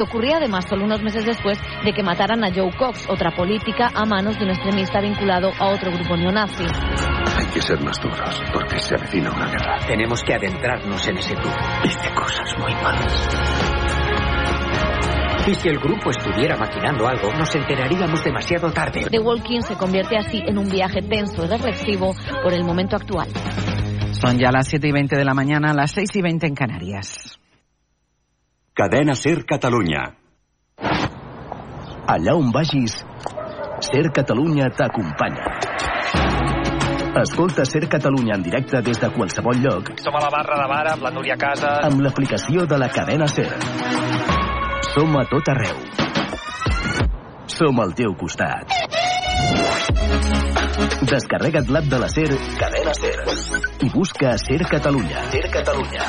Ocurría además solo unos meses después de que mataran a Joe Cox, otra política a manos de un extremista vinculado a otro grupo neonazi. Hay que ser más duros, porque se avecina una guerra. Tenemos que adentrarnos en ese grupo. Dice cosas muy malas. Y si el grupo estuviera maquinando algo, nos enteraríamos demasiado tarde. The Walking se convierte así en un viaje tenso y reflexivo por el momento actual. Son ya las 7 y 20 de la mañana, las 6 y 20 en Canarias. Cadena Ser Catalunya. Allà on vagis, Ser Catalunya t'acompanya. Escolta Ser Catalunya en directe des de qualsevol lloc Som a la barra de bar amb la Núria Casas. amb l'aplicació de la cadena Ser. Som a tot arreu. Som al teu costat. Descarrega't l'app de la Ser, cadena Ser, i busca Ser Catalunya. Ser Catalunya.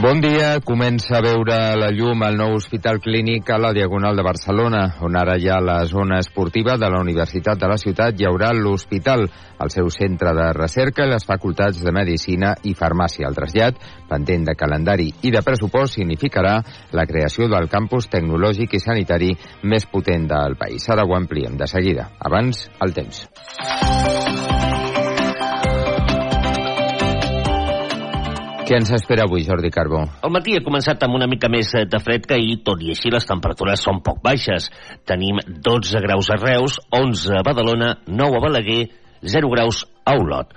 Bon dia. Comença a veure la llum al nou hospital clínic a la Diagonal de Barcelona, on ara hi ha la zona esportiva de la Universitat de la ciutat. Hi haurà l'hospital, el seu centre de recerca i les facultats de Medicina i Farmàcia. El trasllat, pendent de calendari i de pressupost, significarà la creació del campus tecnològic i sanitari més potent del país. Ara ho ampliem de seguida. Abans, el temps. Què ens espera avui, Jordi Carbó? El matí ha començat amb una mica més de fred que ahir, tot i així les temperatures són poc baixes. Tenim 12 graus a Reus, 11 a Badalona, 9 a Balaguer, 0 graus a Olot.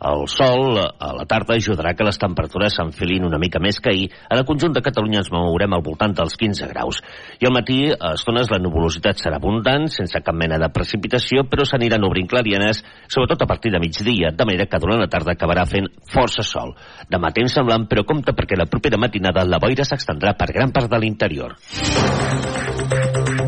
El sol a la tarda ajudarà que les temperatures s'enfilin una mica més que ahir. En el conjunt de Catalunya ens mourem al voltant dels 15 graus. I al matí, a estones, la nuvolositat serà abundant, sense cap mena de precipitació, però s'aniran obrint clarianes, sobretot a partir de migdia, de manera que durant la tarda acabarà fent força sol. Demà temps semblant, però compte perquè la propera matinada la boira s'extendrà per gran part de l'interior.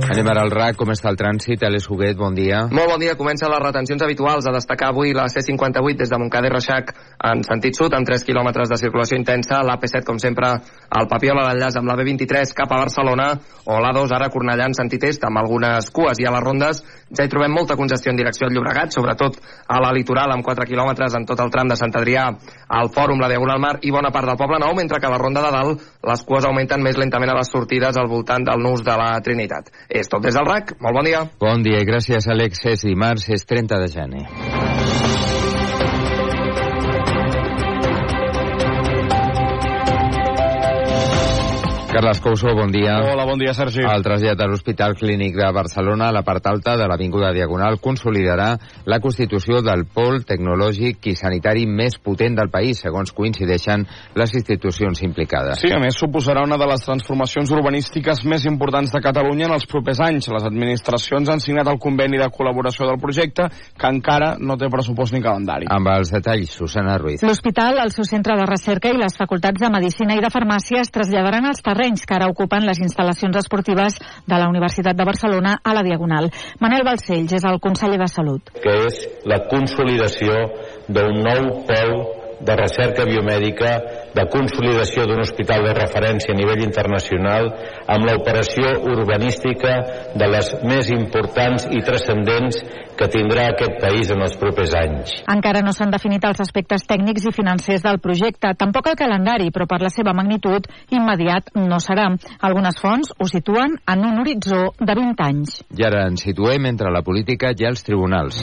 Anem ara al RAC. Com està el trànsit? Ales Huguet, bon dia. Molt bon dia. Comencen les retencions habituals a destacar avui la C58 des de Montcada i Reixac en sentit sud, amb 3 quilòmetres de circulació intensa. L'AP7, com sempre, al Papiola l'enllaç amb la B23 cap a Barcelona o l'A2 ara Cornellà en sentit est amb algunes cues i a les rondes ja hi trobem molta congestió en direcció al Llobregat, sobretot a la litoral amb 4 quilòmetres en tot el tram de Sant Adrià al Fòrum, la Diagonal Mar i bona part del Poble Nou, mentre que a la ronda de dalt les cues augmenten més lentament a les sortides al voltant del nus de la Trinitat. És tot des del RAC. Molt bon dia. Bon dia i gràcies, Àlex. És dimarts, és 30 de gener. Carles Couso, bon dia. Hola, bon dia, Sergi. El trasllat a l'Hospital Clínic de Barcelona, a la part alta de l'Avinguda Diagonal, consolidarà la constitució del pol tecnològic i sanitari més potent del país, segons coincideixen les institucions implicades. Sí, a més, suposarà una de les transformacions urbanístiques més importants de Catalunya en els propers anys. Les administracions han signat el conveni de col·laboració del projecte, que encara no té pressupost ni calendari. Amb els detalls, Susana Ruiz. L'hospital, el seu centre de recerca i les facultats de Medicina i de Farmàcia es traslladaran als terrenys que ara ocupen les instal·lacions esportives de la Universitat de Barcelona a la Diagonal. Manel Balcells és el conseller de Salut. que és la consolidació d'un nou pol de recerca biomèdica, de consolidació d'un hospital de referència a nivell internacional, amb l'operació urbanística de les més importants i transcendents que tindrà aquest país en els propers anys. Encara no s'han definit els aspectes tècnics i financers del projecte, tampoc el calendari, però per la seva magnitud, immediat no serà. Algunes fonts ho situen en un horitzó de 20 anys. I ara ens situem entre la política i els tribunals.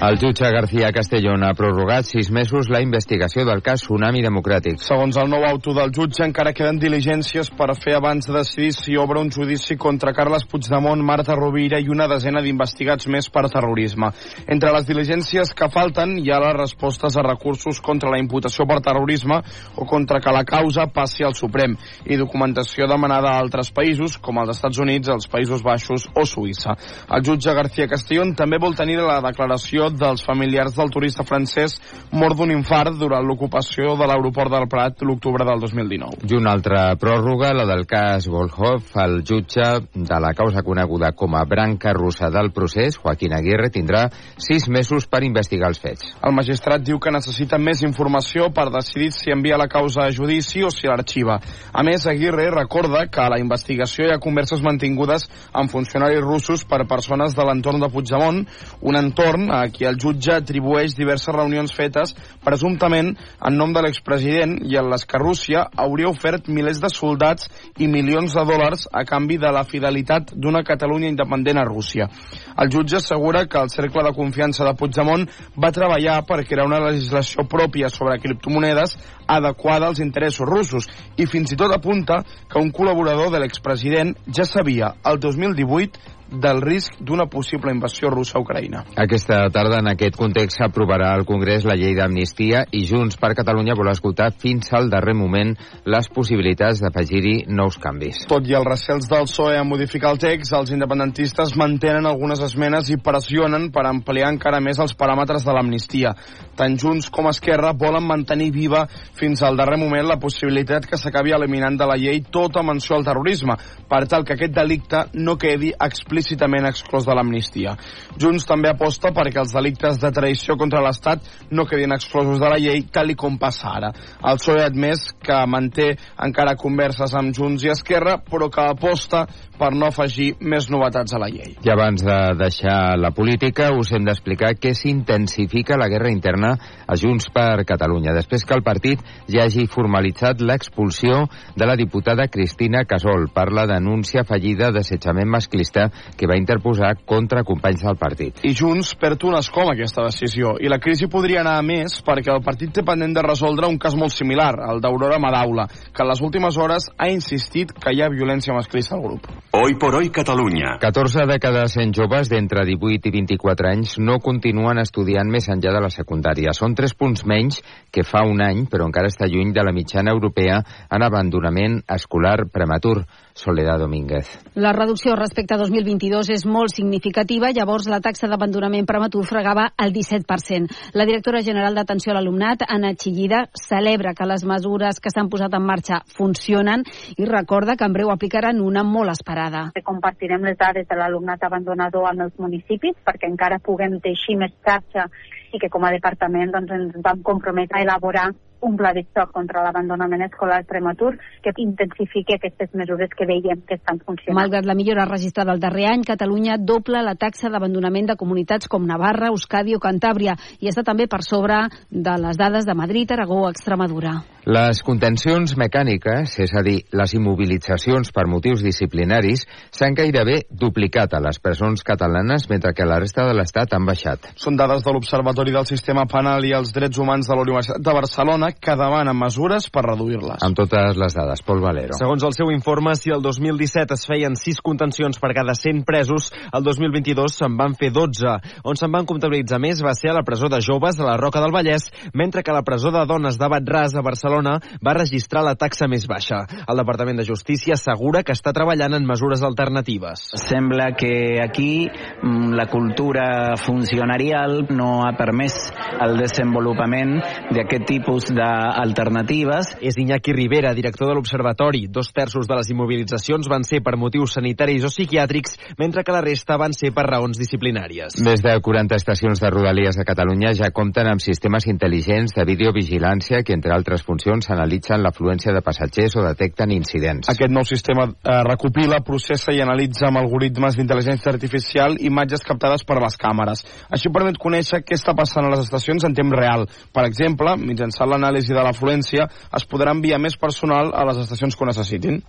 El jutge García Castellón ha prorrogat sis mesos la investigació del cas Tsunami Democràtic. Segons el nou auto del jutge, encara queden diligències per fer abans de decidir si obre un judici contra Carles Puigdemont, Marta Rovira i una desena d'investigats més per terrorisme. Entre les diligències que falten hi ha les respostes a recursos contra la imputació per terrorisme o contra que la causa passi al Suprem i documentació demanada a altres països, com els Estats Units, els Països Baixos o Suïssa. El jutge García Castellón també vol tenir la declaració dels familiars del turista francès mort d'un infart durant l'ocupació de l'aeroport del Prat l'octubre del 2019. I una altra pròrroga, la del cas Volhov, el jutge de la causa coneguda com a branca russa del procés, Joaquín Aguirre, tindrà sis mesos per investigar els fets. El magistrat diu que necessita més informació per decidir si envia la causa a judici o si l'arxiva. A més, Aguirre recorda que a la investigació hi ha converses mantingudes amb funcionaris russos per persones de l'entorn de Puigdemont, un entorn a qui el jutge atribueix diverses reunions fetes presumptament en nom de l'expresident i en les que Rússia hauria ofert milers de soldats i milions de dòlars a canvi de la fidelitat d'una Catalunya independent a Rússia. El jutge assegura que el cercle de confiança de Puigdemont va treballar per crear una legislació pròpia sobre criptomonedes adequada als interessos russos i fins i tot apunta que un col·laborador de l'expresident ja sabia el 2018 del risc d'una possible invasió russa a Ucraïna. Aquesta tarda, en aquest context, s'aprovarà al Congrés la llei d'amnistia i Junts per Catalunya vol escoltar fins al darrer moment les possibilitats d'afegir-hi nous canvis. Tot i els recels del PSOE a modificar el text, els independentistes mantenen algunes esmenes i pressionen per ampliar encara més els paràmetres de l'amnistia. Tant Junts com Esquerra volen mantenir viva fins al darrer moment la possibilitat que s'acabi eliminant de la llei tota menció al terrorisme, per tal que aquest delicte no quedi explícit explícitament exclòs de l'amnistia. Junts també aposta perquè els delictes de traïció contra l'Estat no quedin exclosos de la llei, tal i com passa ara. El PSOE ha admès que manté encara converses amb Junts i Esquerra, però que aposta per no afegir més novetats a la llei. I abans de deixar la política, us hem d'explicar que s'intensifica la guerra interna a Junts per Catalunya, després que el partit ja hagi formalitzat l'expulsió de la diputada Cristina Casol per la denúncia fallida d'assetjament masclista que va interposar contra companys del partit. I Junts perd un escó amb aquesta decisió, i la crisi podria anar a més perquè el partit té pendent de resoldre un cas molt similar, el d'Aurora Madaula, que en les últimes hores ha insistit que hi ha violència masclista al grup. Hoy por hoy Catalunya. 14 de cada 100 joves d'entre 18 i 24 anys no continuen estudiant més enllà de la secundària. Són 3 punts menys que fa un any, però encara està lluny de la mitjana europea en abandonament escolar prematur. Soledad Domínguez. La reducció respecte a 2022 és molt significativa, llavors la taxa d'abandonament prematur fregava el 17%. La directora general d'atenció a l'alumnat, Anna Chillida, celebra que les mesures que s'han posat en marxa funcionen i recorda que en breu aplicaran una molt esperada. Compartirem les dades de l'alumnat abandonador amb els municipis perquè encara puguem teixir més xarxa i que com a departament doncs, ens vam comprometre a elaborar un pla de xoc contra l'abandonament escolar prematur que intensifiqui aquestes mesures que veiem que estan funcionant. Malgrat la millora registrada el darrer any, Catalunya dobla la taxa d'abandonament de comunitats com Navarra, Euskadi o Cantàbria i està també per sobre de les dades de Madrid, Aragó o Extremadura. Les contencions mecàniques, és a dir, les immobilitzacions per motius disciplinaris, s'han gairebé duplicat a les presons catalanes, mentre que a la resta de l'Estat han baixat. Són dades de l'Observatori del Sistema Penal i els Drets Humans de la Universitat de Barcelona que demana mesures per reduir-les. Amb totes les dades, Pol Valero. Segons el seu informe, si el 2017 es feien 6 contencions per cada 100 presos, el 2022 se'n van fer 12. On se'n van comptabilitzar més va ser a la presó de joves a la Roca del Vallès, mentre que la presó de dones de Batràs a Barcelona va registrar la taxa més baixa. El Departament de Justícia assegura que està treballant en mesures alternatives. Sembla que aquí mm, la cultura funcionarial no ha permès el desenvolupament d'aquest tipus d'alternatives. És Iñaki Rivera, director de l'Observatori. Dos terços de les immobilitzacions van ser per motius sanitaris o psiquiàtrics, mentre que la resta van ser per raons disciplinàries. Més de 40 estacions de Rodalies a Catalunya ja compten amb sistemes intel·ligents de videovigilància que, entre altres funcions, analitzen l'afluència de passatgers o detecten incidents. Aquest nou sistema eh, recopila, processa i analitza amb algoritmes d'intel·ligència artificial imatges captades per les càmeres. Això permet conèixer què està passant a les estacions en temps real. Per exemple, mitjançant l'anàlisi de l'afluència, es podrà enviar més personal a les estacions que ho necessitin.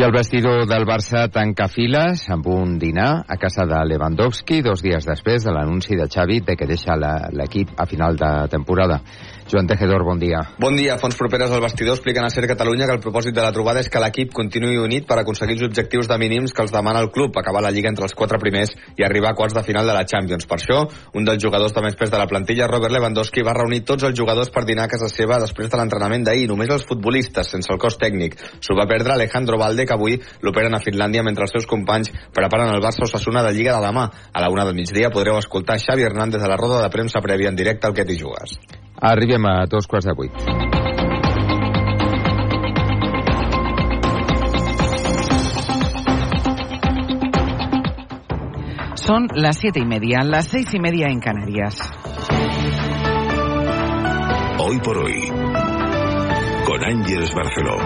I el vestidor del Barça tanca files amb un dinar a casa de Lewandowski dos dies després de l'anunci de Xavi de que deixa l'equip a final de temporada. Joan Tejedor, bon dia. Bon dia. Fons properes al vestidor expliquen a Ser Catalunya que el propòsit de la trobada és que l'equip continuï unit per aconseguir els objectius de mínims que els demana el club, acabar la Lliga entre els quatre primers i arribar a quarts de final de la Champions. Per això, un dels jugadors de més pes de la plantilla, Robert Lewandowski, va reunir tots els jugadors per dinar a casa seva després de l'entrenament d'ahir, només els futbolistes, sense el cos tècnic. S'ho va perdre Alejandro Valde, que avui l'operen a Finlàndia mentre els seus companys preparen el Barça Osasuna de Lliga de demà. A la una del migdia podreu escoltar Xavi Hernández a la roda de premsa prèvia en directe al Que t'hi jugues. Arribem a dos quarts de vuit. Son las siete y media, las seis y media en Canarias. Hoy por hoy, con Ángeles Barceló.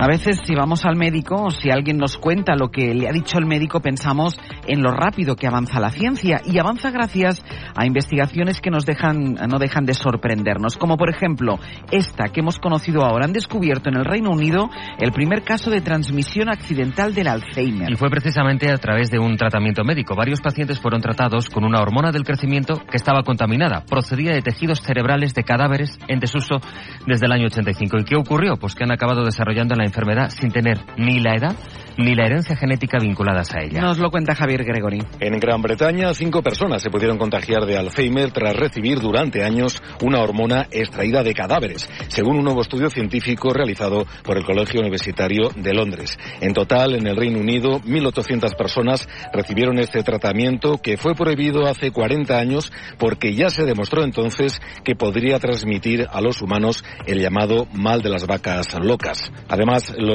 A veces si vamos al médico o si alguien nos cuenta lo que le ha dicho el médico pensamos en lo rápido que avanza la ciencia y avanza gracias a investigaciones que nos dejan no dejan de sorprendernos, como por ejemplo esta que hemos conocido ahora. Han descubierto en el Reino Unido el primer caso de transmisión accidental del Alzheimer. Y fue precisamente a través de un tratamiento médico. Varios pacientes fueron tratados con una hormona del crecimiento que estaba contaminada. Procedía de tejidos cerebrales de cadáveres en desuso desde el año 85. ¿Y qué ocurrió? Pues que han acabado desarrollando la enfermedad sin tener ni la edad ni la herencia genética vinculadas a ella. Nos lo cuenta Javier Gregory. En Gran Bretaña, cinco personas se pudieron contagiar de Alzheimer tras recibir durante años una hormona extraída de cadáveres, según un nuevo estudio científico realizado por el Colegio Universitario de Londres. En total, en el Reino Unido, 1.800 personas recibieron este tratamiento que fue prohibido hace 40 años porque ya se demostró entonces que podría transmitir a los humanos el llamado mal de las vacas locas. Además,